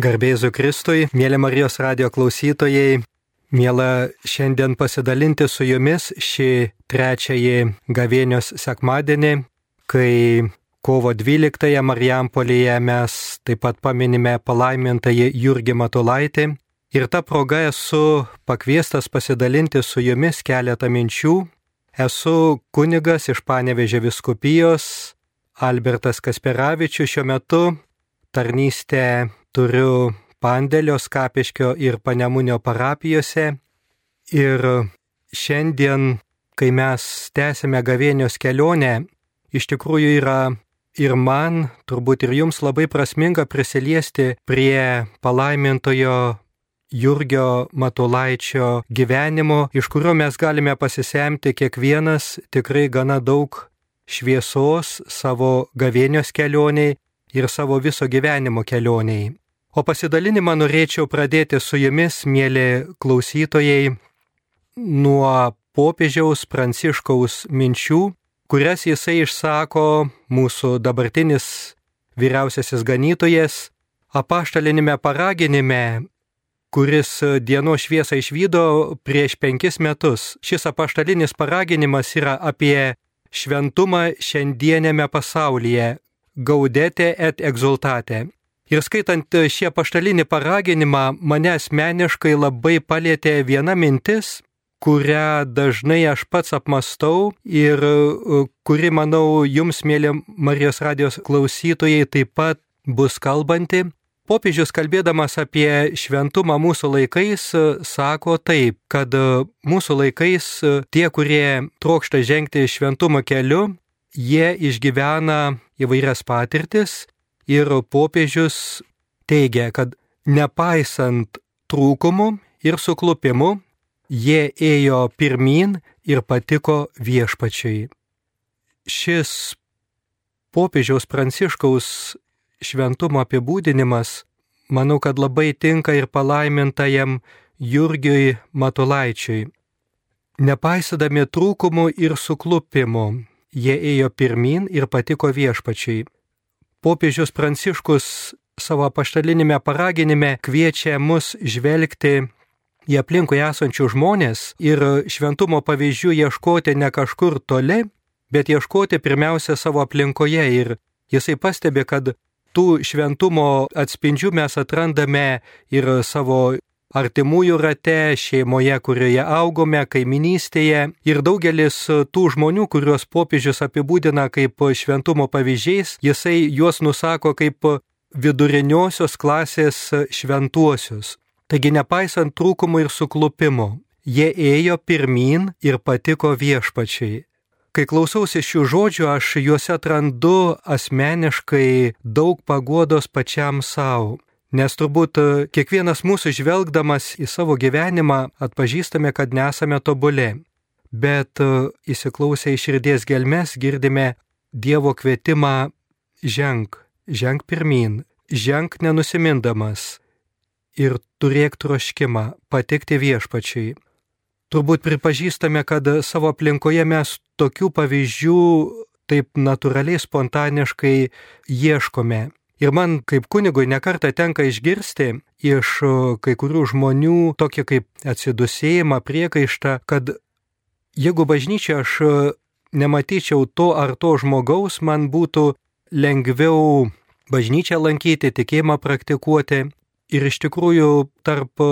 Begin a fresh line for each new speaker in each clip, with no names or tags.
Garbėzu Kristui, mėly Marijos radio klausytojai, mėla šiandien pasidalinti su jumis šį trečiąjį gavėnios sekmadienį, kai kovo 12-ąją Marijampolėje mes taip pat paminime palaimintąjį Jurgį Matulaitį. Ir tą progą esu pakviestas pasidalinti su jumis keletą minčių. Esu kunigas iš Panevežė viskupijos, Albertas Kasperavičius šiuo metu tarnystę turiu Pandėlio, Skapiškio ir Panemunio parapijose. Ir šiandien, kai mes tęsime gavėnios kelionę, iš tikrųjų yra ir man, turbūt ir jums labai prasminga prisiliesti prie palaimintojo Jurgio Matulaičio gyvenimo, iš kurio mes galime pasisemti kiekvienas tikrai gana daug šviesos savo gavėnios kelioniai ir savo viso gyvenimo kelioniai. O pasidalinimą norėčiau pradėti su jumis, mėly klausytojai, nuo popiežiaus pranciškaus minčių, kurias jisai išsako mūsų dabartinis vyriausiasis ganytojas apaštalinime paraginime, kuris dienos šviesą išvydo prieš penkis metus. Šis apaštalinis paraginimas yra apie šventumą šiandienėme pasaulyje - gaudete et exultate. Ir skaitant šį paštalinį paraginimą, mane asmeniškai labai palėtė viena mintis, kurią dažnai aš pats apmastau ir e, kuri, manau, jums, mėly Marijos radijos klausytojai, taip pat bus kalbanti. Popiežius kalbėdamas apie šventumą mūsų laikais sako taip, kad mūsų laikais tie, kurie trokšta žengti šventumo keliu, jie išgyvena įvairias patirtis ir popiežius teigia, kad nepaisant trūkumų ir suklupimų, jie ėjo pirmin ir patiko viešpačiai. Šis popiežiaus pranciškaus šventumo apibūdinimas, manau, kad labai tinka ir palaimintajam Jurgiui Matulaičiui. Nepaisydami trūkumų ir suklupimų, jie ėjo pirmin ir patiko viešpačiai popiežius Pranciškus savo paštalinėme paraginime kviečia mus žvelgti į aplinkui esančių žmonės ir šventumo pavyzdžių ieškoti ne kažkur toli, bet ieškoti pirmiausia savo aplinkoje. Ir jisai pastebi, kad tų šventumo atspindžių mes atrandame ir savo artimųjų rate, šeimoje, kurioje augome, kaiminystėje ir daugelis tų žmonių, kuriuos popiežius apibūdina kaip šventumo pavyzdžiais, jisai juos nusako kaip viduriniosios klasės šventuosius. Taigi nepaisant trūkumų ir suklupimo, jie ėjo pirmin ir patiko viešpačiai. Kai klausausi šių žodžių, aš juose atrandu asmeniškai daug paguodos pačiam savo. Nes turbūt e, kiekvienas mūsų žvelgdamas į savo gyvenimą atpažįstame, kad nesame tobuli. Bet e, įsiklausę į širdies gelmes girdime Dievo kvietimą ženk, ženk pirmin, ženk nenusimindamas ir turėk troškimą patikti viešpačiai. Turbūt pripažįstame, kad savo aplinkoje mes tokių pavyzdžių taip natūraliai, spontaniškai ieškome. Ir man kaip kunigui nekarta tenka išgirsti iš kai kurių žmonių tokį kaip atsidusėjimą, priekaištą, kad jeigu bažnyčia aš nematyčiau to ar to žmogaus, man būtų lengviau bažnyčią lankyti, tikėjimą praktikuoti. Ir iš tikrųjų tarp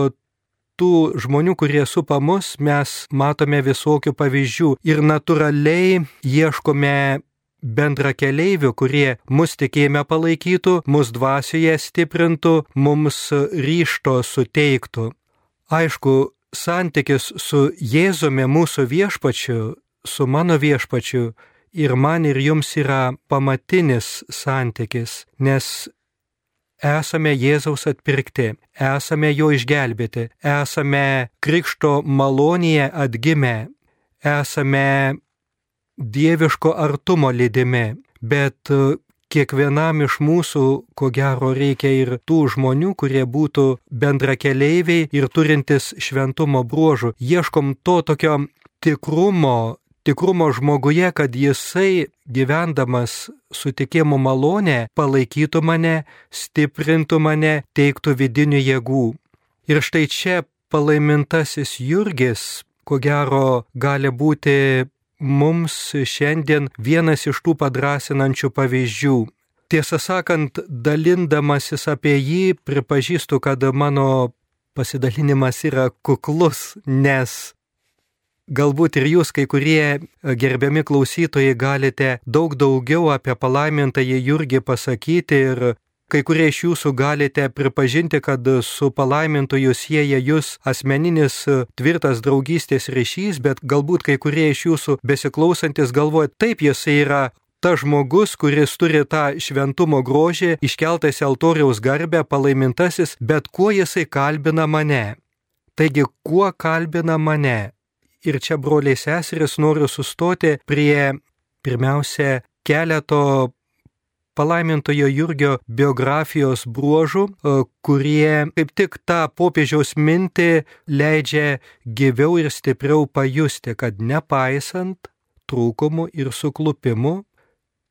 tų žmonių, kurie supa mus, mes matome visokių pavyzdžių ir natūraliai ieškome bendra keleivių, kurie mus tikėjime palaikytų, mus dvasioje stiprintų, mums ryšto suteiktų. Aišku, santykis su Jėzumi mūsų viešpačiu, su mano viešpačiu ir man ir jums yra pamatinis santykis, nes esame Jėzaus atpirkti, esame jo išgelbėti, esame Krikšto malonėje atgimę, esame dieviško artumo lydimi, bet e, kiekvienam iš mūsų, ko gero, reikia ir tų žmonių, kurie būtų bendrakeleiviai ir turintis šventumo bruožų. Ieškom to tokio tikrumo, tikrumo žmoguje, kad jisai gyvendamas sutikimo malonė palaikytų mane, stiprintų mane, teiktų vidinių jėgų. Ir štai čia palaimintasis Jurgis, ko gero, gali būti mums šiandien vienas iš tų padrasinančių pavyzdžių. Tiesą sakant, dalindamasis apie jį, pripažįstu, kad mano pasidalinimas yra kuklus, nes galbūt ir jūs, kai kurie gerbiami klausytojai, galite daug daugiau apie palaimintąjį Jurgį pasakyti ir kai kurie iš jūsų galite pripažinti, kad su palaimintoju sieja jūs asmeninis tvirtas draugystės ryšys, bet galbūt kai kurie iš jūsų besiklausantis galvoja, taip jisai yra tas žmogus, kuris turi tą šventumo grožį, iškeltas altoriaus garbę, palaimintasis, bet kuo jisai kalbina mane. Taigi, kuo kalbina mane? Ir čia, broliai seseris, noriu sustoti prie pirmiausia keleto palaimintojo Jurgio biografijos bruožų, e, kurie kaip tik tą popiežiaus mintį leidžia gyviau ir stipriau pajusti, kad nepaisant trūkumų ir suklupimų,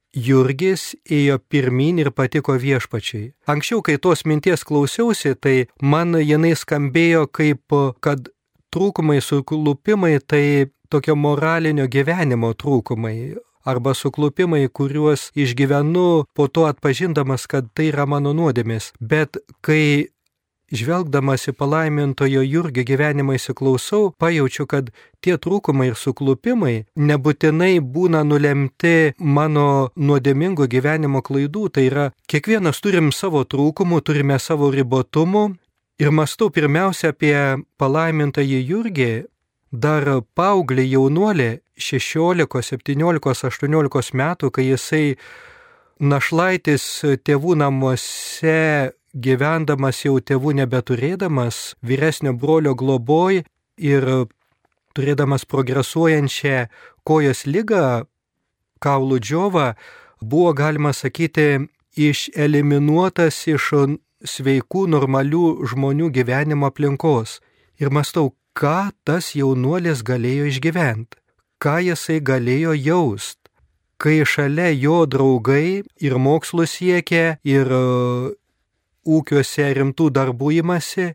Jurgis ėjo pirmin ir patiko viešpačiai. Anksčiau, kai tos minties klausiausi, tai man jinai skambėjo kaip, kad trūkumai, suklupimai tai tokio moralinio gyvenimo trūkumai. Arba suklupimai, kuriuos išgyvenu po to atpažindamas, kad tai yra mano nuodėmis. Bet kai žvelgdamas į palaimintojo Jurgio gyvenimą įsiklausau, pajaučiu, kad tie trūkumai ir suklupimai nebūtinai būna nulemti mano nuodėmingo gyvenimo klaidų. Tai yra, kiekvienas turim savo trūkumų, turime savo ribotumų. Ir mastau pirmiausia apie palaimintąjį Jurgį, dar paauglį jaunuolį 16, 17, 18 metų, kai jisai našlaitis tėvų namuose gyvendamas jau tėvų nebeturėdamas, vyresnio brolio globoj ir turėdamas progresuojančią kojos lygą, kaulų džiovą, buvo galima sakyti išeliminuotas iš sveikų, normalių žmonių gyvenimo aplinkos. Ir mastau, ką tas jaunuolis galėjo išgyventi, ką jisai galėjo jaust, kai šalia jo draugai ir mokslo siekia, ir ūkiuose rimtų darbų imasi,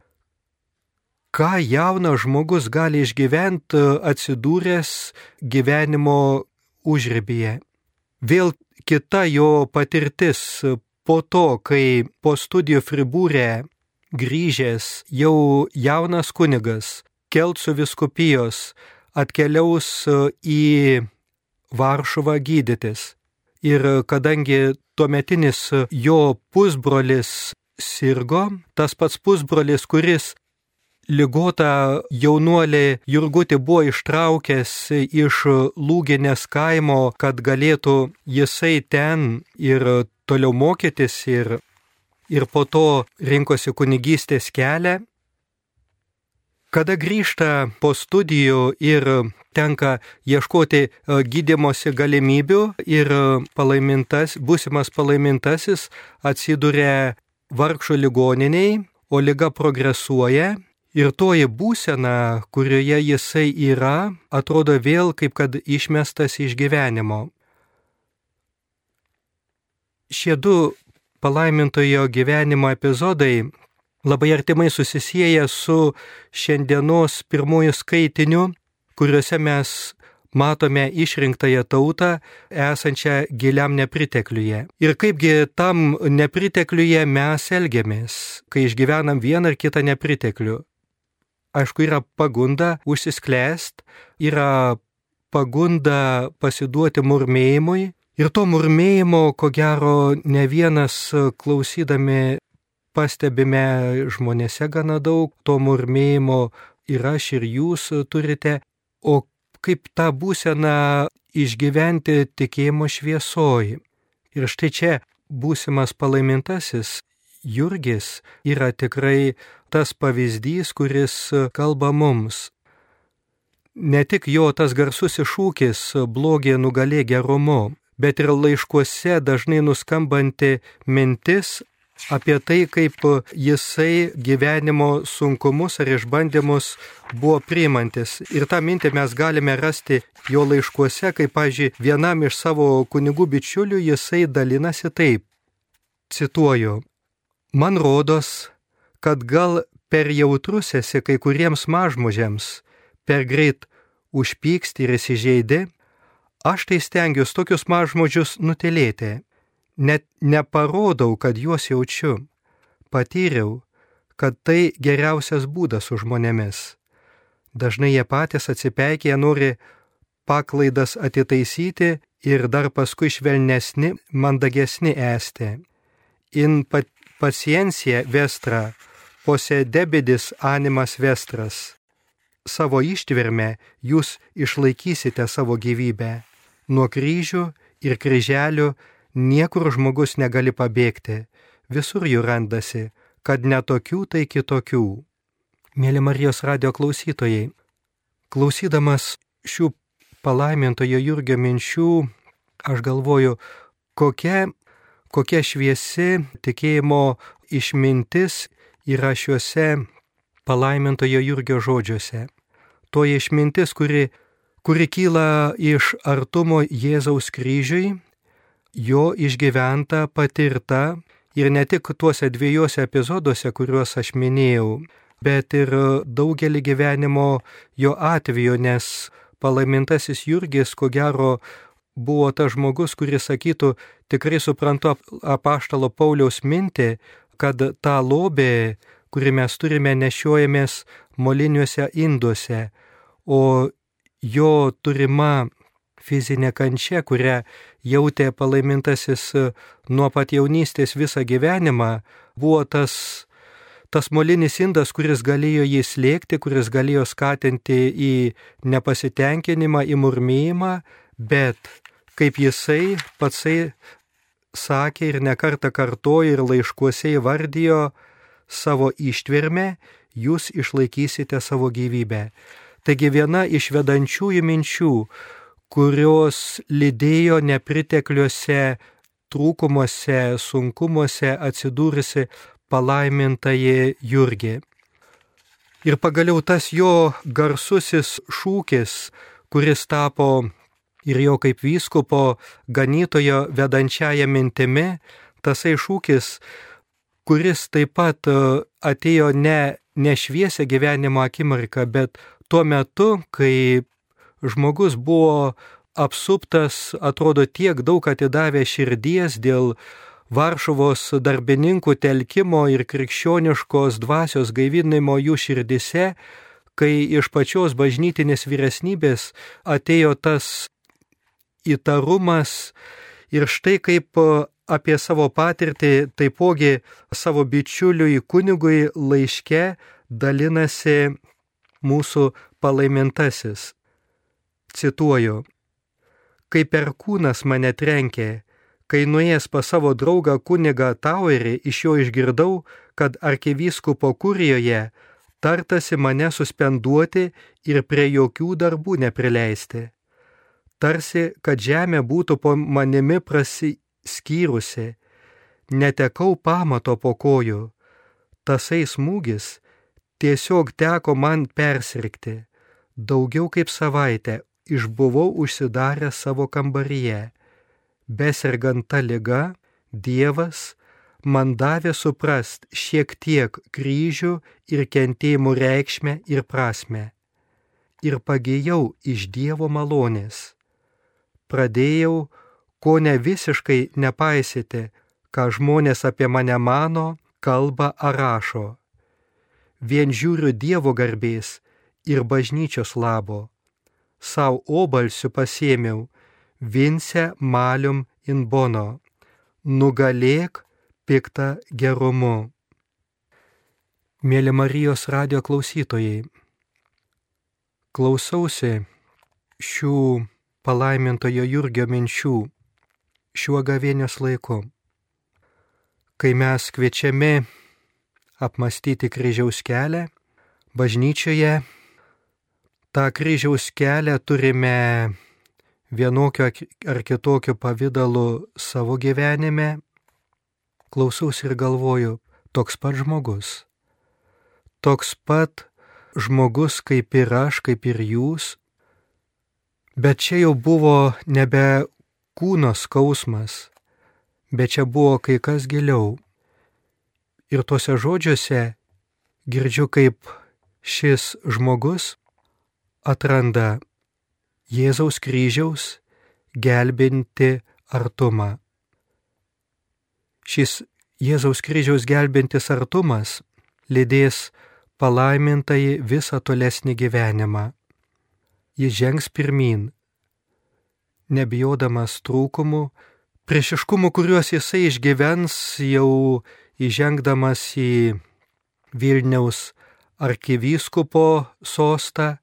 ką jaunas žmogus gali išgyventi atsidūręs gyvenimo užrybėje. Vėl kita jo patirtis po to, kai po studijų Fribūrė grįžęs jau jaunas kunigas Keltsų viskupijos atkeliaus į Varšuvą gydytis. Ir kadangi tuometinis jo pusbrolis sirgo, tas pats pusbrolis, kuris lygota jaunuolė Jurgutė buvo ištraukęs iš lūginės kaimo, kad galėtų jisai ten ir toliau mokytis ir, ir po to rinkosi kunigystės kelią. Kada grįžta po studijų ir tenka ieškoti e, gydimosi galimybių ir palaimintas, būsimas palaimintasis atsiduria vargšo ligoniniai, o lyga progresuoja ir toji būsena, kurioje jisai yra, atrodo vėl kaip kad išmestas iš gyvenimo. Šie du palaimintojo gyvenimo epizodai labai artimai susisieja su šiandienos pirmoju skaitiniu, kuriuose mes matome išrinktąją tautą esančią giliam nepritekliuje. Ir kaipgi tam nepritekliuje mes elgiamės, kai išgyvenam vieną ar kitą nepriteklių. Aišku, yra pagunda užsisklęst, yra pagunda pasiduoti murmėjimui. Ir to murmėjimo, ko gero, ne vienas klausydami pastebime žmonėse gana daug, to murmėjimo ir aš ir jūs turite, o kaip tą būseną išgyventi tikėjimo šviesoji. Ir štai čia būsimas palaimintasis Jurgis yra tikrai tas pavyzdys, kuris kalba mums. Ne tik jo tas garsus iššūkis blogį nugalė gerumu, bet ir laiškuose dažnai nuskambanti mintis apie tai, kaip jisai gyvenimo sunkumus ar išbandymus buvo priimantis. Ir tą mintį mes galime rasti jo laiškuose, kaip, pažiūrėjau, vienam iš savo kunigų bičiulių jisai dalinasi taip. Cituoju. Man rodos, kad gal per jautrus esi kai kuriems mažmužiams, per greit užpyksti ir įsižeidi, aš tai stengiuosi tokius mažmužius nutilėti net neparodau, kad juos jaučiu. Patyriau, kad tai geriausias būdas su žmonėmis. Dažnai jie patys atsipeikė, nori paklaidas atitaisyti ir dar paskui švelnesni, mandagesni esti. In paciencija vestra, posedebidis animas vestras. Savo ištvermę jūs išlaikysite savo gyvybę. Nuo kryžių ir kryželių Niekur žmogus negali pabėgti, visur jų randasi, kad ne tokių, tai kitokių. Mėly Marijos radio klausytojai, klausydamas šių palaimintojo Jurgio minčių, aš galvoju, kokia, kokia šviesi tikėjimo išmintis yra šiuose palaimintojo Jurgio žodžiuose. Toji išmintis, kuri, kuri kyla iš artumo Jėzaus kryžiui jo išgyventa, patirta ir ne tik tuose dviejose epizoduose, kuriuos aš minėjau, bet ir daugelį gyvenimo jo atveju, nes palaimintasis Jurgis, ko gero, buvo tas žmogus, kuris sakytų, tikrai suprantu apaštalo Pauliaus mintį, kad tą lobę, kurį mes turime, nešiojamės moliniuose induose, o jo turima fizinė kančia, kurią jautė palaimintasis e, nuo pat jaunystės visą gyvenimą, buvo tas, tas molinis indas, kuris galėjo jį slėgti, kuris galėjo skatinti į nepasitenkinimą, į murmėjimą, bet kaip jisai patsai sakė ir nekartą kartojo ir laiškuose įvardijo savo ištvermę, jūs išlaikysite savo gyvybę. Taigi viena iš vedančiųjų minčių, kurios lydėjo nepritekliuose, trūkumuose, sunkumuose atsidūrusi palaimintai Jurgi. Ir pagaliau tas jo garsusis šūkis, kuris tapo ir jo kaip vyskupo ganytojo vedančiaja mintimi, tasai šūkis, kuris taip pat e, atėjo ne, ne šviesia gyvenimo akimirka, bet tuo metu, kai žmogus buvo apsuptas, atrodo, tiek daug atidavę širdies dėl Varšuvos darbininkų telkimo ir krikščioniškos dvasios gaivinimo jų širdise, kai iš pačios bažnytinės vyresnybės atėjo tas įtarumas ir štai kaip apie savo patirtį taipogi savo bičiuliui kunigui laiške dalinasi mūsų palaimintasis. Cituoju, kai perkūnas mane trenkė, kai nuėjęs pas savo draugą kunigą Tauerį iš jo išgirdau, kad arkivyskupo kurijoje tartasi mane suspenduoti ir prie jokių darbų neprileisti. Tarsi, kad žemė būtų po manimi prasiskyrusi, netekau pamato po kojų. Tasai smūgis tiesiog teko man persirgti. Daugiau kaip savaitę išbuvau užsidaręs savo kambaryje. Beserganta lyga, Dievas man davė suprast šiek tiek kryžių ir kentėjimų reikšmę ir prasme. Ir pagėjau iš Dievo malonės. Pradėjau, ko ne visiškai nepaisyti, ką žmonės apie mane mano, kalba ar rašo. Vien žiūriu Dievo garbės ir bažnyčios labo savo obalsių pasėmiau, vince malium in bono, nugalėk piktą gerumu. Mėly Marijos radio klausytojai, klausausi šių palaimintojo Jurgio minčių šiuo gavėnios laiku, kai mes kviečiami apmastyti kryžiaus kelią, bažnyčioje tą kryžiaus kelią turime vienokio ar kitokio pavydalu savo gyvenime, klausausi ir galvoju, toks pat žmogus. Toks pat žmogus kaip ir aš, kaip ir jūs. Bet čia jau buvo nebe kūno skausmas, bet čia buvo kai kas giliau. Ir tuose žodžiuose girdžiu, kaip šis žmogus atranda Jėzaus kryžiaus gelbinti artumą. Šis Jėzaus kryžiaus gelbintis artumas lydės palaimintai visą tolesnį gyvenimą. Jis žengs pirmin, nebijodamas trūkumų, priešiškumų, kuriuos jisai išgyvens jau įžengdamas į Vilniaus arkivyskupo sostą.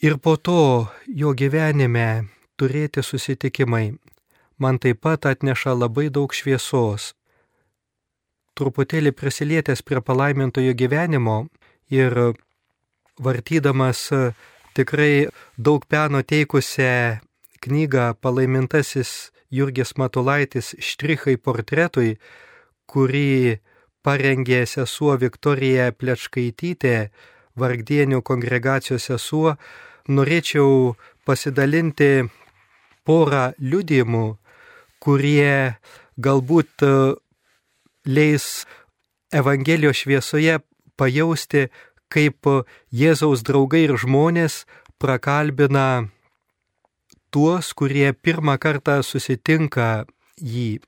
Ir po to jo gyvenime turėti susitikimai man taip pat atneša labai daug šviesos. Truputėlį prisilietęs prie palaimintojo gyvenimo ir vartydamas tikrai daug peno teikusią knygą palaimintasis Jurgis Matulaitis Štrichai portretui, kurį parengė sesuo Viktorija Plečkaitytė, Vargdienių kongregacijos sesuo, norėčiau pasidalinti porą liudijimų, kurie galbūt e, leis Evangelijos šviesoje pajausti, kaip Jėzaus draugai ir žmonės prakalbina tuos, kurie pirmą kartą susitinka jį.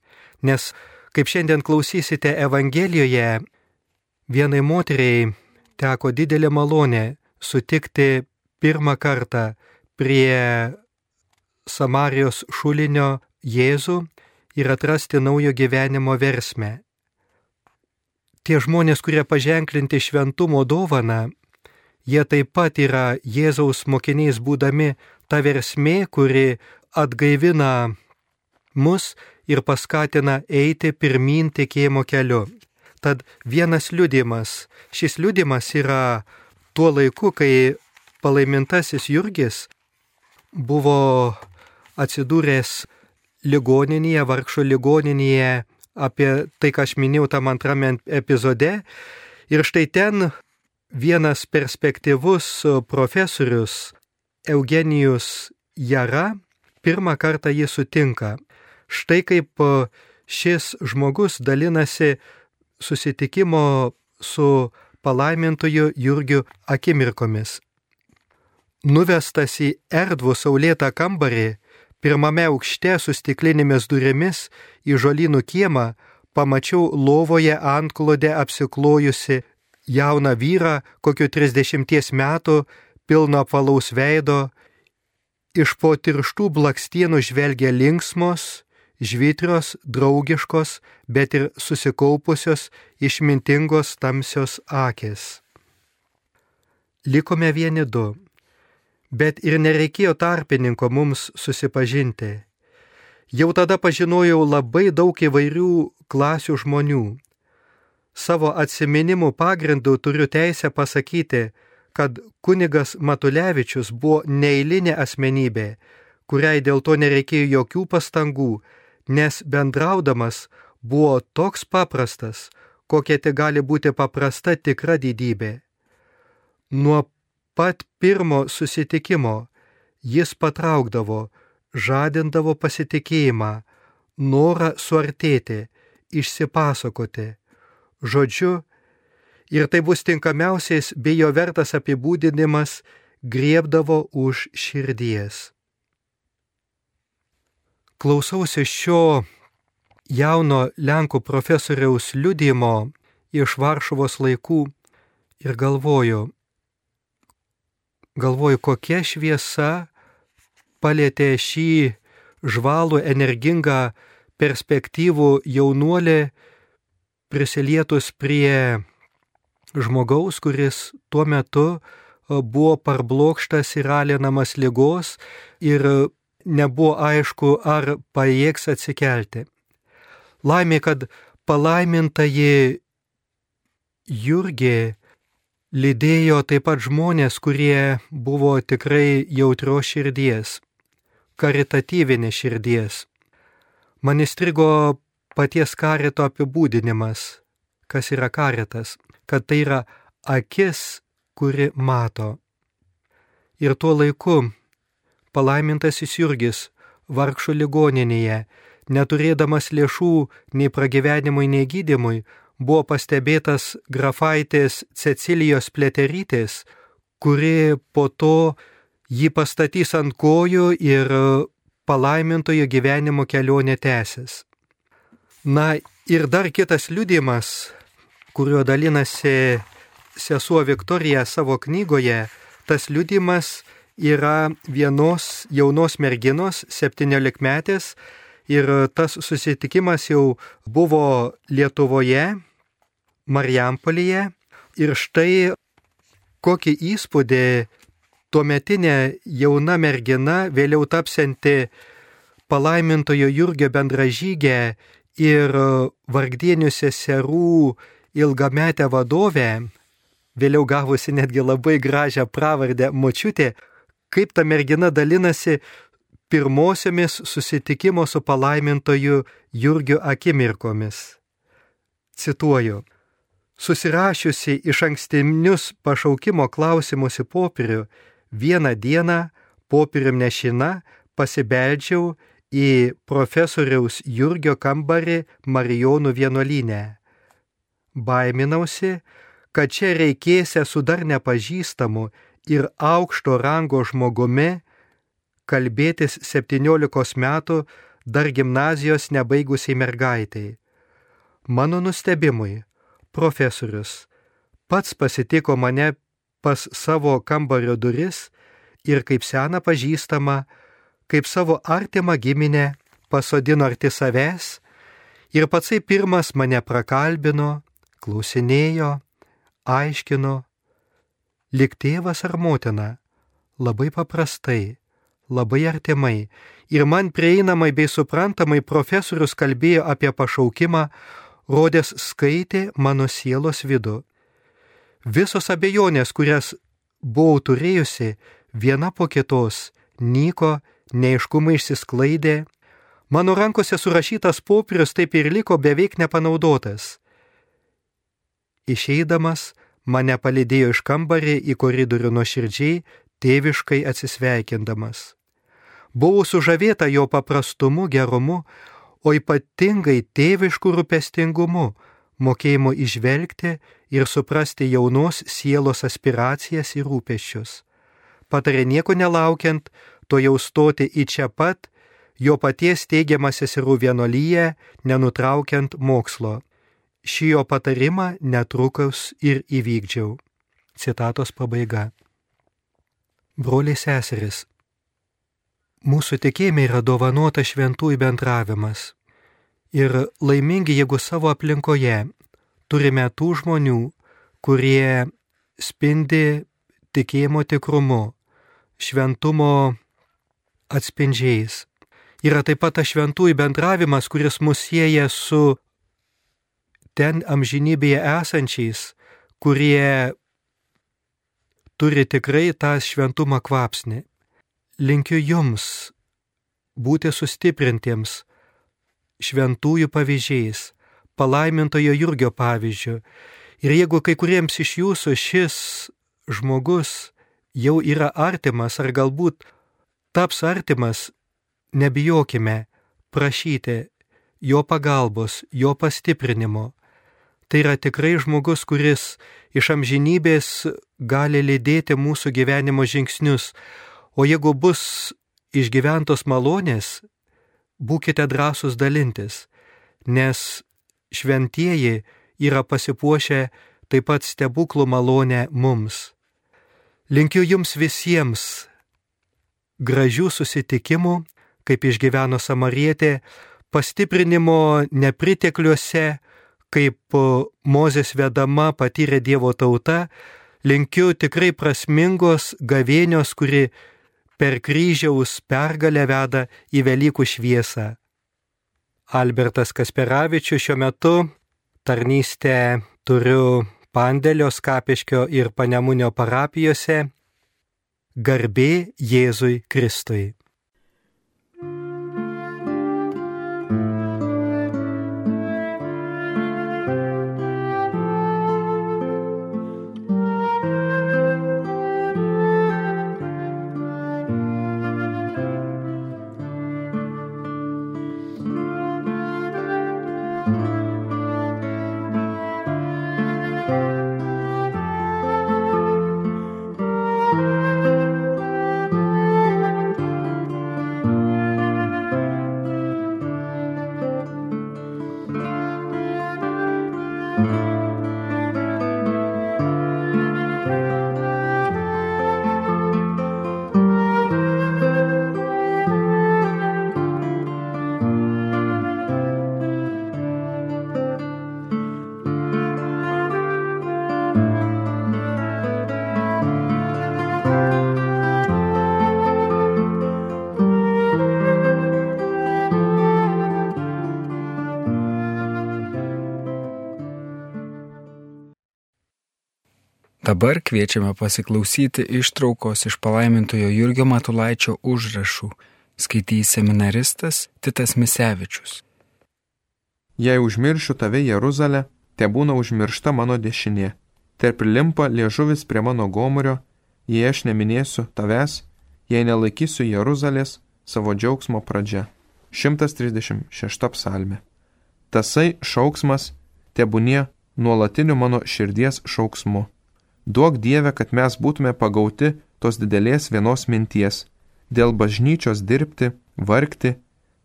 Nes, kaip šiandien klausysite Evangelijoje, vienai moteriai teko didelė malonė sutikti pirmą kartą prie Samarijos šulinio Jėzų ir atrasti naujo gyvenimo versmę tie žmonės, kurie paženklinti šventumo dovaną, jie taip pat yra Jėzaus mokiniais būdami ta versmė, kuri atgaivina mus ir paskatina eiti pirmin tikėjimo keliu. Tad vienas liudimas, šis liudimas yra tuo laiku, kai palaimintasis Jurgis buvo atsidūręs ligoninėje, vargšo ligoninėje apie tai, ką aš minėjau tam antrame epizode. Ir štai ten vienas perspektyvus profesorius Eugenijus Jara pirmą kartą jį sutinka. Štai kaip šis žmogus dalinasi susitikimo su palaimintoju Jurgiu akimirkomis. Nuvestas į erdvų saulėtą kambarį, Pirmame aukšte su stiklinėmis durimis į žolynų kiemą pamačiau lovoje antklodę apsiklojusi jauną vyrą kokiu 30 metų, pilno apvalaus veido, iš po tirštų blakstienų žvelgia linksmos, žvitrios, draugiškos, bet ir susikaupusios, išmintingos tamsios akis. Likome vieni du bet ir nereikėjo tarpininko mums susipažinti. Jau tada pažinojau labai daug įvairių klasių žmonių. Savo atminimų pagrindų turiu teisę pasakyti, kad kunigas Matulevičius buvo neįlinė asmenybė, kuriai dėl to nereikėjo jokių pastangų, nes bendraudamas buvo toks paprastas, kokia tik gali būti paprasta tikra didybė. Nuo pat pirmo susitikimo jis patraukdavo, žadindavo pasitikėjimą, norą suartėti, išsipasakoti. Žodžiu, ir tai bus tinkamiausiais bei jo vertas apibūdinimas, griebdavo už širdies. Klausausi šio jauno Lenkų profesoriaus liudimo iš Varšuvos laikų ir galvoju, galvoju, kokia šviesa palėtė šį žvalų, energingą, perspektyvų jaunuolį prisilietus prie žmogaus, kuris tuo metu buvo parblokštas ir alinamas lygos ir nebuvo aišku, ar pajėgs atsikelti. Laimė, kad palaimintai Jurgė lydėjo taip pat žmonės, kurie buvo tikrai jautrios širdies, karitatyvinės širdies. Man įstrigo paties karito apibūdinimas, kas yra karitas, kad tai yra akis, kuri mato. Ir tuo laiku palaimintasis Jurgis vargšų ligoninėje, neturėdamas lėšų nei pragyvenimui, nei gydimui, buvo pastebėtas grafaitės Cecilijos Pleterytės, kuri po to jį pastatys ant kojų ir palaimintojo gyvenimo kelionė tęsis. Na ir dar kitas liudimas, kuriuo dalinasi sesuo Viktorija savo knygoje, tas liudimas yra vienos jaunos merginos, 17 metės, ir tas susitikimas jau buvo Lietuvoje, Marijampolėje. Ir štai kokį įspūdį tuometinė jauna mergina, vėliau tapsianti palaimintojo Jurgio bendražygė ir vargdienių seserų ilgametę vadovę, vėliau gavusi netgi labai gražią pravardę močiutė, kaip ta mergina dalinasi pirmosiomis susitikimo su palaimintoju Jurgiu akimirkomis. Cituoju. Susirašiusi iš ankstinius pašaukimo klausimus į popierių, vieną dieną popierium nešina pasibeldžiau į profesoriaus Jurgio kambarį Marijonų vienuolynę. Baiminausi, kad čia reikėsia su dar nepažįstamu ir aukšto rango žmogumi kalbėtis 17 metų dar gimnazijos nebaigusiai mergaitai. Mano nustebimui, profesorius pats pasitiko mane pas savo kambario duris ir kaip seną pažįstamą, kaip savo artimą giminę pasodino arti savęs ir patsai pirmas mane prakalbino, klausinėjo, aiškino, lik tėvas ar motina, labai paprastai, labai artimai. Ir man prieinamai bei suprantamai profesorius kalbėjo apie pašaukimą, rodės skaitė mano sielos vidų. Visos abejonės, kurias buvau turėjusi, viena po kitos, nyko, neiškumai išsisklaidė, mano rankose surašytas popierius taip ir liko beveik nepanaudotas. Išeidamas, mane palidėjo iš kambarį į koridorių nuoširdžiai, tėviškai atsisveikindamas. Buvau sužavėta jo paprastumu, gerumu, o ypatingai tėviškų rūpestingumu, mokėjimu išvelgti ir suprasti jaunos sielos aspiracijas ir rūpeščius. Patarė nieko nelaukiant, to jau stoti į čia pat, jo paties teigiamą seserų vienolyje, nenutraukiant mokslo. Šį jo patarimą netrukus ir įvykdžiau. Citatos pabaiga. Broliai seseris, Mūsų tikėjime yra dovanota šventųjų bendravimas. Ir laimingi, jeigu savo aplinkoje turime tų žmonių, kurie spindi tikėjimo tikrumu, šventumo atspindžiais. Yra taip pat tas šventųjų bendravimas, kuris mus sieja su ten amžinybėje esančiais, kurie turi tikrai tą šventumą kvapsnį linkiu jums būti sustiprintiems šventųjų pavyzdžiais, palaimintojo Jurgio pavyzdžių. Ir jeigu kai kuriems iš jūsų šis žmogus jau yra artimas ar galbūt taps artimas, nebijokime prašyti jo pagalbos, jo pastiprinimo. Tai yra tikrai žmogus, kuris iš amžinybės gali lydėti mūsų gyvenimo žingsnius, O jeigu bus išgyventos malonės, būkite drąsūs dalintis, nes šventieji yra pasipuošę taip pat stebuklų malonę mums. Linkiu jums visiems gražių susitikimų, kaip išgyveno Samarietė, pastiprinimo nepritekliuose, kaip Mozės vedama patyrė Dievo tauta, linkiu tikrai prasmingos gavėnios, kuri per kryžiaus pergalę veda į Velykų šviesą. Albertas Kasperavičius šiuo metu tarnystę turiu Pandėlio, Skapiškio ir Panemunio parapijose. Garbė Jėzui Kristui.
Dabar kviečiame pasiklausyti ištraukos iš palaimintojo Jurgio Matulaičio užrašų, skaitys seminaristas Titas Misevičius.
Jei užmiršiu tave Jeruzalę, te būna užmiršta mano dešinė. Te prilimpa liežuvis prie mano gomurio, jei aš neminėsiu tavęs, jei nelaikysiu Jeruzalės savo džiaugsmo pradžia. 136 psalmė. Tasai šauksmas tebūnie nuolatiniu mano širdies šauksmu. Duok Dieve, kad mes būtume pagauti tos didelės vienos minties - dėl bažnyčios dirbti, vargti,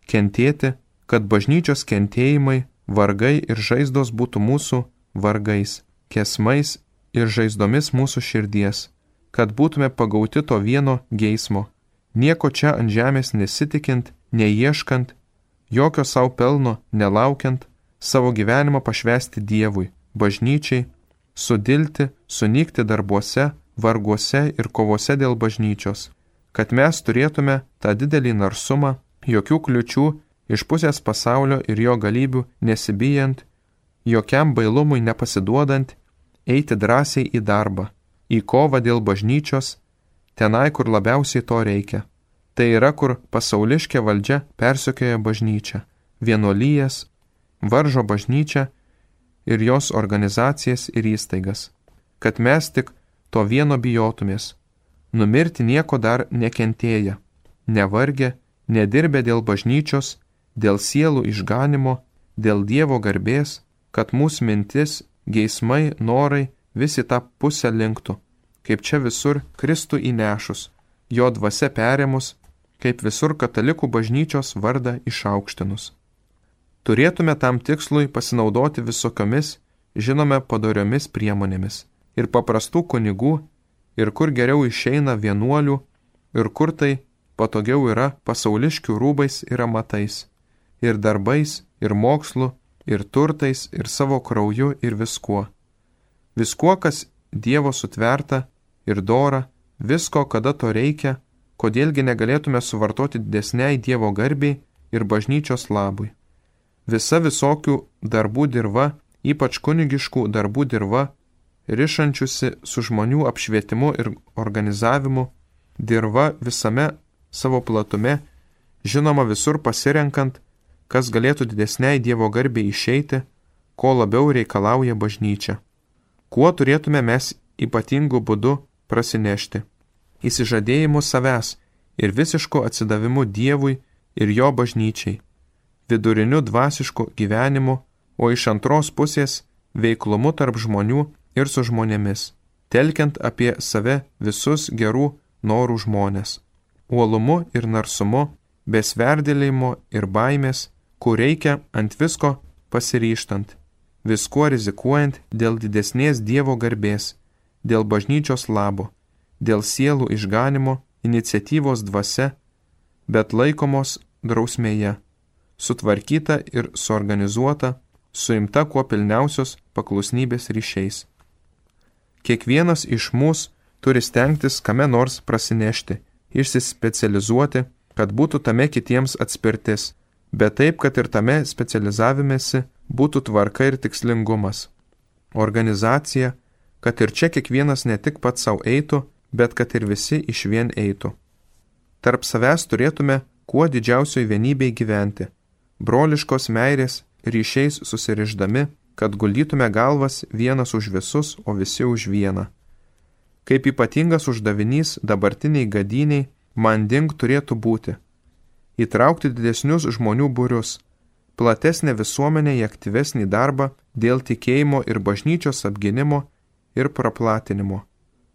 kentėti, kad bažnyčios kentėjimai, vargai ir žaizdos būtų mūsų vargais, kesmais ir žaizdomis mūsų širdies, kad būtume pagauti to vieno geismo, nieko čia ant žemės nesitikint, neieškant, jokio savo pelno nelaukiant, savo gyvenimą pašvesti Dievui, bažnyčiai sudilti, sunykti darbuose, varguose ir kovose dėl bažnyčios, kad mes turėtume tą didelį narsumą, jokių kliučių iš pusės pasaulio ir jo galybių nesibijant, jokiam bailumui nepasiduodant, eiti drąsiai į darbą, į kovą dėl bažnyčios, tenai, kur labiausiai to reikia. Tai yra, kur pasauliškė valdžia persikioja bažnyčią, vienuolyjas, varžo bažnyčią ir jos organizacijas ir įstaigas, kad mes tik to vieno bijotumės - numirti nieko dar nekentėję, nevargę, nedirbę dėl bažnyčios, dėl sielų išganimo, dėl Dievo garbės, kad mūsų mintis, geismai, norai visi tą pusę linktų, kaip čia visur Kristų įnešus, jo dvasia perėmus, kaip visur katalikų bažnyčios vardą išaukštinus turėtume tam tikslui pasinaudoti visokiomis, žinome, padoriomis priemonėmis ir paprastų kunigų, ir kur geriau išeina vienuolių, ir kur tai patogiau yra pasauliškių rūbais ir amatais, ir darbais, ir mokslu, ir turtais, ir savo krauju, ir viskuo. Viskuo, kas Dievo sutverta ir dora, visko, kada to reikia, kodėlgi negalėtume suvartoti didesniai Dievo garbiai ir bažnyčios labui. Visa visokių darbų dirba, ypač kunigiškų darbų dirba, rišančiusi su žmonių apšvietimu ir organizavimu, dirba visame savo platume, žinoma visur pasirenkant, kas galėtų didesniai Dievo garbė išeiti, ko labiau reikalauja bažnyčia. Kuo turėtume mes ypatingų būdų prasinešti? Įsižadėjimu savęs ir visišku atsidavimu Dievui ir jo bažnyčiai viduriniu dvasišku gyvenimu, o iš antros pusės veiklumu tarp žmonių ir su žmonėmis, telkiant apie save visus gerų norų žmonės, uolumu ir narsumu, besverdėlėjimu ir baimės, kur reikia ant visko pasiryštant, viskuo rizikuojant dėl didesnės Dievo garbės, dėl bažnyčios labo, dėl sielų išganimo, iniciatyvos dvasia, bet laikomos drausmėje sutvarkyta ir suorganizuota, suimta kuo pilniausios paklusnybės ryšiais. Kiekvienas iš mūsų turi stengtis kame nors prasinešti, išsispecializuoti, kad būtų tame kitiems atspirtis, bet taip, kad ir tame specializavimėsi būtų tvarka ir tikslingumas. Organizacija, kad ir čia kiekvienas ne tik pats savo eitų, bet kad ir visi iš vien eitų. Tarp savęs turėtume kuo didžiausioj vienybėj gyventi, broliškos meilės ryšiais susiriždami, kad guldytume galvas vienas už visus, o visi už vieną. Kaip ypatingas uždavinys dabartiniai gadiniai manding turėtų būti - įtraukti didesnius žmonių būrius, platesnę visuomenę į aktyvesnį darbą dėl tikėjimo ir bažnyčios apginimo ir praplatinimo,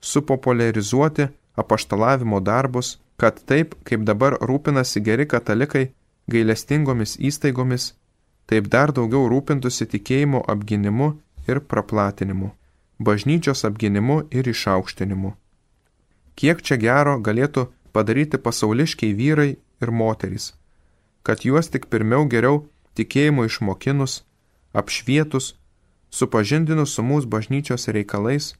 supopuliarizuoti apaštalavimo darbus, kad taip, kaip dabar rūpinasi geri katalikai, gailestingomis įstaigomis, taip dar daugiau rūpintųsi tikėjimo apginimu ir praplatinimu, bažnyčios apginimu ir išaukštinimu. Kiek čia gero galėtų padaryti pasauliškiai vyrai ir moterys, kad juos tik pirmiau geriau tikėjimo išmokinus, apšvietus, supažindinus su mūsų bažnyčios reikalais,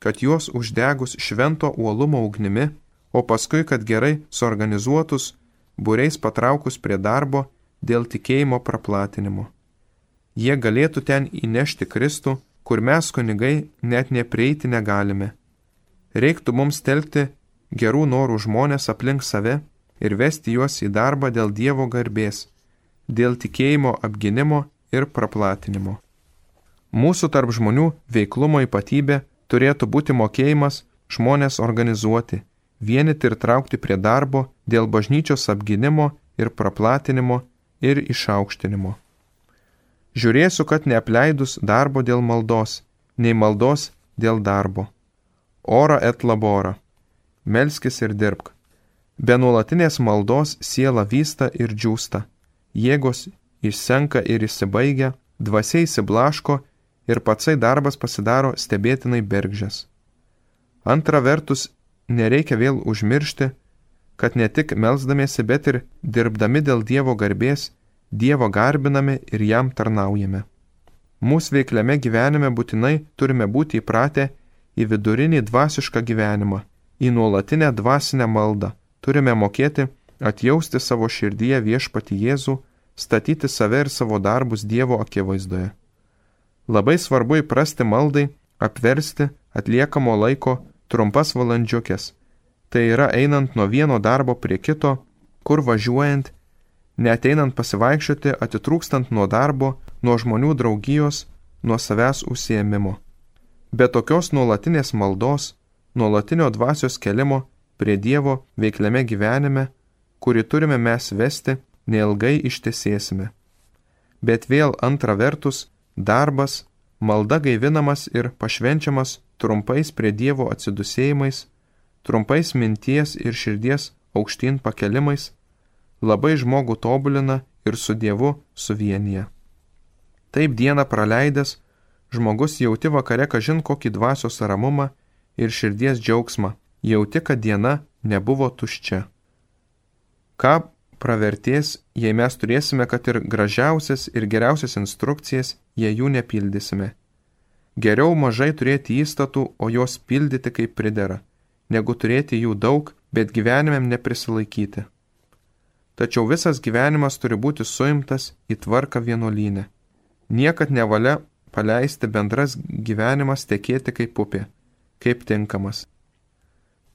kad juos uždegus švento uolumo ugnimi, o paskui, kad gerai suorganizuotus būreis patraukus prie darbo dėl tikėjimo praplatinimo. Jie galėtų ten įnešti Kristų, kur mes kunigai net neprieiti negalime. Reiktų mums telkti gerų norų žmonės aplink save ir vesti juos į darbą dėl Dievo garbės, dėl tikėjimo apginimo ir praplatinimo. Mūsų tarp žmonių veiklumo ypatybė turėtų būti mokėjimas žmonės organizuoti, vienyti ir traukti prie darbo dėl bažnyčios apginimo ir praplatinimo ir išaukštinimo. Žiūrėsiu, kad neapleidus darbo dėl maldos, nei maldos dėl darbo. Ora et labora. Melskis ir dirbk. Be nuolatinės maldos siela vysta ir džiūsta, jėgos išsenka ir įsibaigia, dvasiai įsiblaško ir patsai darbas pasidaro stebėtinai bergžės. Antra vertus, nereikia vėl užmiršti, kad ne tik melzdamiesi, bet ir dirbdami dėl Dievo garbės, Dievo garbiname ir jam tarnaujame. Mūsų veikliame gyvenime būtinai turime būti įpratę į vidurinį dvasišką gyvenimą, į nuolatinę dvasinę maldą. Turime mokėti atjausti savo širdyje viešpati Jėzų, statyti save ir savo darbus Dievo akivaizdoje. Labai svarbu įprasti maldai, apversti atliekamo laiko trumpas valandžiukės. Tai yra einant nuo vieno darbo prie kito, kur važiuojant, neteinant pasivaikščioti, atitrūkstant nuo darbo, nuo žmonių draugijos, nuo savęs užsiemimo. Be tokios nuolatinės maldos, nuolatinio dvasios kelimo prie Dievo veikliame gyvenime, kurį turime mes vesti, neilgai ištesėsime. Bet vėl antra vertus, darbas, malda gaivinamas ir pašvenčiamas trumpais prie Dievo atsidusėjimais, trumpais minties ir širdies aukštyn pakelimais, labai žmogų tobulina ir su Dievu suvienyje. Taip dieną praleidęs, žmogus jauti vakare kažin kokį dvasios ramumą ir širdies džiaugsmą, jauti, kad diena nebuvo tuščia. Ką pravertės, jei mes turėsime, kad ir gražiausias ir geriausias instrukcijas, jei jų nepildysime. Geriau mažai turėti įstatų, o juos pildyti kaip pridera, negu turėti jų daug, bet gyvenimėm neprisilaikyti. Tačiau visas gyvenimas turi būti suimtas į tvarką vienuolynę. Niekad nevalia paleisti bendras gyvenimas tekėti kaip upė, kaip tinkamas.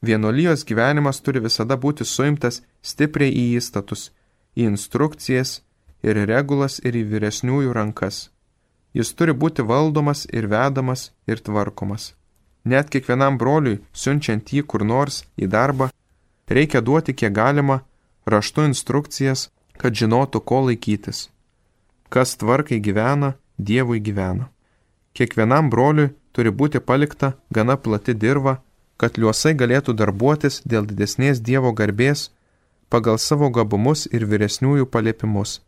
Vienolyjos gyvenimas turi visada būti suimtas stipriai į įstatus, į instrukcijas ir regulas ir į vyresniųjų rankas. Jis turi būti valdomas ir vedamas ir tvarkomas. Net kiekvienam broliui, siunčiant jį kur nors į darbą, reikia duoti kiek galima raštų instrukcijas, kad žinotų, ko laikytis. Kas tvarkai gyvena, Dievui gyvena. Kiekvienam broliui turi būti palikta gana plati dirba, kad liuosai galėtų darbuotis dėl didesnės Dievo garbės pagal savo gabumus ir vyresniųjų paliepimus.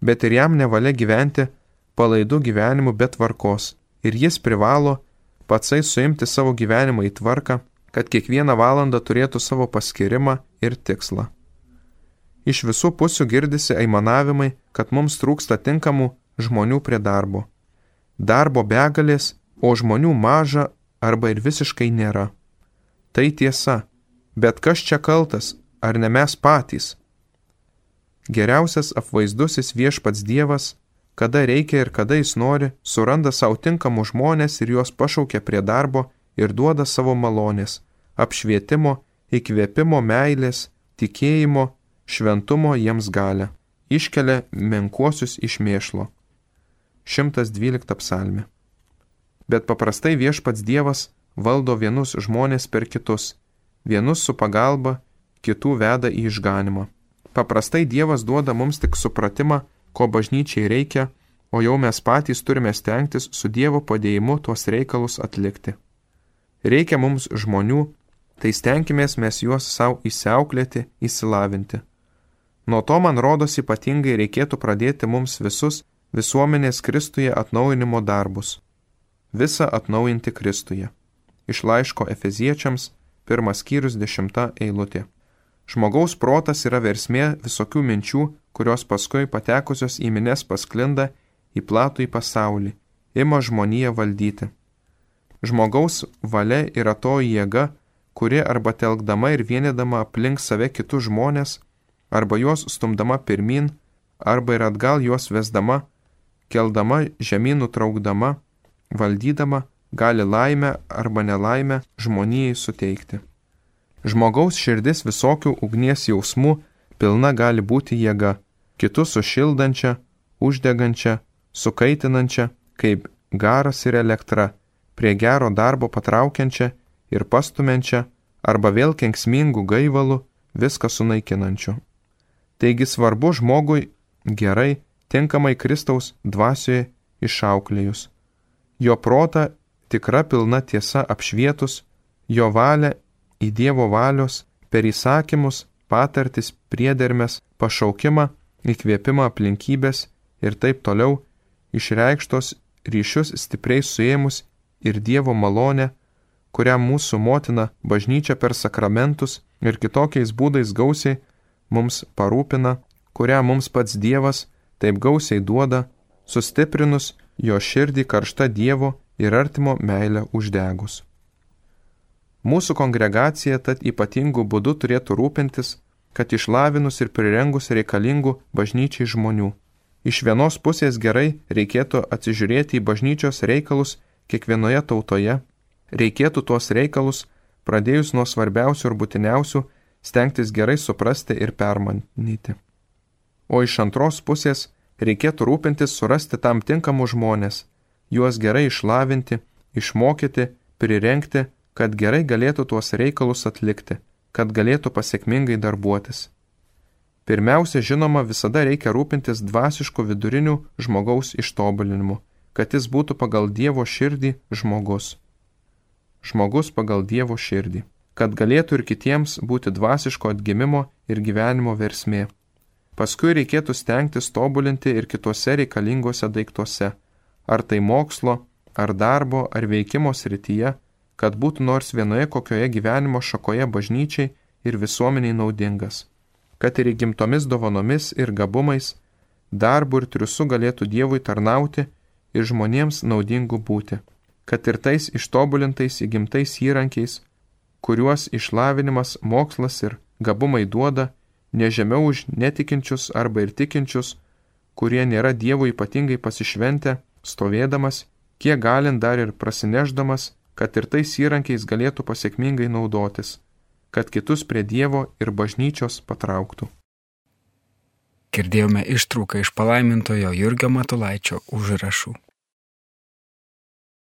Bet ir jam nevalia gyventi palaidų gyvenimu be tvarkos, ir jis privalo patsai suimti savo gyvenimą į tvarką, kad kiekvieną valandą turėtų savo paskirimą ir tikslą. Iš visų pusių girdisi aimanavimai, kad mums trūksta tinkamų žmonių prie darbo. Darbo begalės, o žmonių maža arba ir visiškai nėra. Tai tiesa, bet kas čia kaltas, ar ne mes patys? Geriausias apvaizdusis viešpats Dievas, kada reikia ir kada jis nori, suranda savo tinkamų žmonės ir juos pašaukia prie darbo ir duoda savo malonės, apšvietimo, įkvėpimo meilės, tikėjimo, šventumo jiems galę, iškelia menkuosius iš mėšlo. 112 psalmi bet paprastai viešpats Dievas valdo vienus žmonės per kitus, vienus su pagalba, kitų veda į išganimą. Paprastai Dievas duoda mums tik supratimą, ko bažnyčiai reikia, o jau mes patys turime stengtis su Dievo padėjimu tuos reikalus atlikti. Reikia mums žmonių, tai stenkimės mes juos savo įsiauklėti, įsilavinti. Nuo to, man rodos, ypatingai reikėtų pradėti mums visus visuomenės Kristuje atnaujinimo darbus visą atnaujinti Kristuje. Iš laiško Efeziečiams, pirmas skyrius dešimta eilutė. Žmogaus protas yra versmė visokių minčių, kurios paskui patekusios į mines pasklinda į platų į pasaulį, ima žmoniją valdyti. Žmogaus valia yra to jėga, kuri arba telkdama ir vienydama aplink save kitus žmonės, arba juos stumdama pirmin, arba ir atgal juos vesdama, keldama žemyn nutraukdama, valdydama gali laimę arba nelaimę žmonijai suteikti. Žmogaus širdis visokių ugnies jausmų pilna gali būti jėga, kitus sušildančia, uždegančia, sukaitinančia, kaip garas ir elektra, prie gero darbo patraukiančia ir pastumenčia, arba vėl kenksmingų gaivalų, viską sunaikinančiu. Taigi svarbu žmogui gerai, tinkamai Kristaus dvasioje išauklėjus. Jo protą tikra pilna tiesa apšvietus, jo valią į Dievo valios per įsakymus, patartis, priedermes, pašaukimą, įkvėpimą aplinkybės ir taip toliau išreikštos ryšius stipriai suėmus ir Dievo malonę, kurią mūsų motina bažnyčia per sakramentus ir kitokiais būdais gausiai mums parūpina, kurią mums pats Dievas taip gausiai duoda, sustiprinus jo širdį karšta Dievo ir artimo meilę uždegus. Mūsų kongregacija tad ypatingų būdų turėtų rūpintis, kad išlavinus ir prirengus reikalingų bažnyčiai žmonių. Iš vienos pusės gerai reikėtų atsižiūrėti į bažnyčios reikalus kiekvienoje tautoje, reikėtų tuos reikalus, pradėjus nuo svarbiausių ir būtiniausių, stengtis gerai suprasti ir permanyti. O iš antros pusės reikėtų rūpintis surasti tam tinkamus žmonės, juos gerai išlavinti, išmokyti, prirenkti, kad gerai galėtų tuos reikalus atlikti, kad galėtų pasiekmingai darbuotis. Pirmiausia, žinoma, visada reikia rūpintis dvasišku viduriniu žmogaus ištobulinimu, kad jis būtų pagal Dievo širdį žmogus. Žmogus pagal Dievo širdį, kad galėtų ir kitiems būti dvasiško atgimimo ir gyvenimo versmė. Paskui reikėtų stengtis tobulinti ir kitose reikalingose daiktuose, ar tai mokslo, ar darbo, ar veikimo srityje, kad būtų nors vienoje kokioje gyvenimo šakoje bažnyčiai ir visuomeniai naudingas, kad ir įgimtomis dovanomis ir gabumais, darbu ir triusu galėtų Dievui tarnauti ir žmonėms naudingu būti, kad ir tais ištobulintais įgimtais įrankiais, kuriuos išlavinimas, mokslas ir gabumai duoda, nežemiau už netikinčius arba ir tikinčius, kurie nėra Dievo ypatingai pasišventę, stovėdamas, kiek galint dar ir prasineždamas, kad ir tais įrankiais galėtų pasiekmingai naudotis, kad kitus prie Dievo ir bažnyčios patrauktų.
Girdėjome ištrauką iš palaimintojo Jurgio Matulaičio užrašų.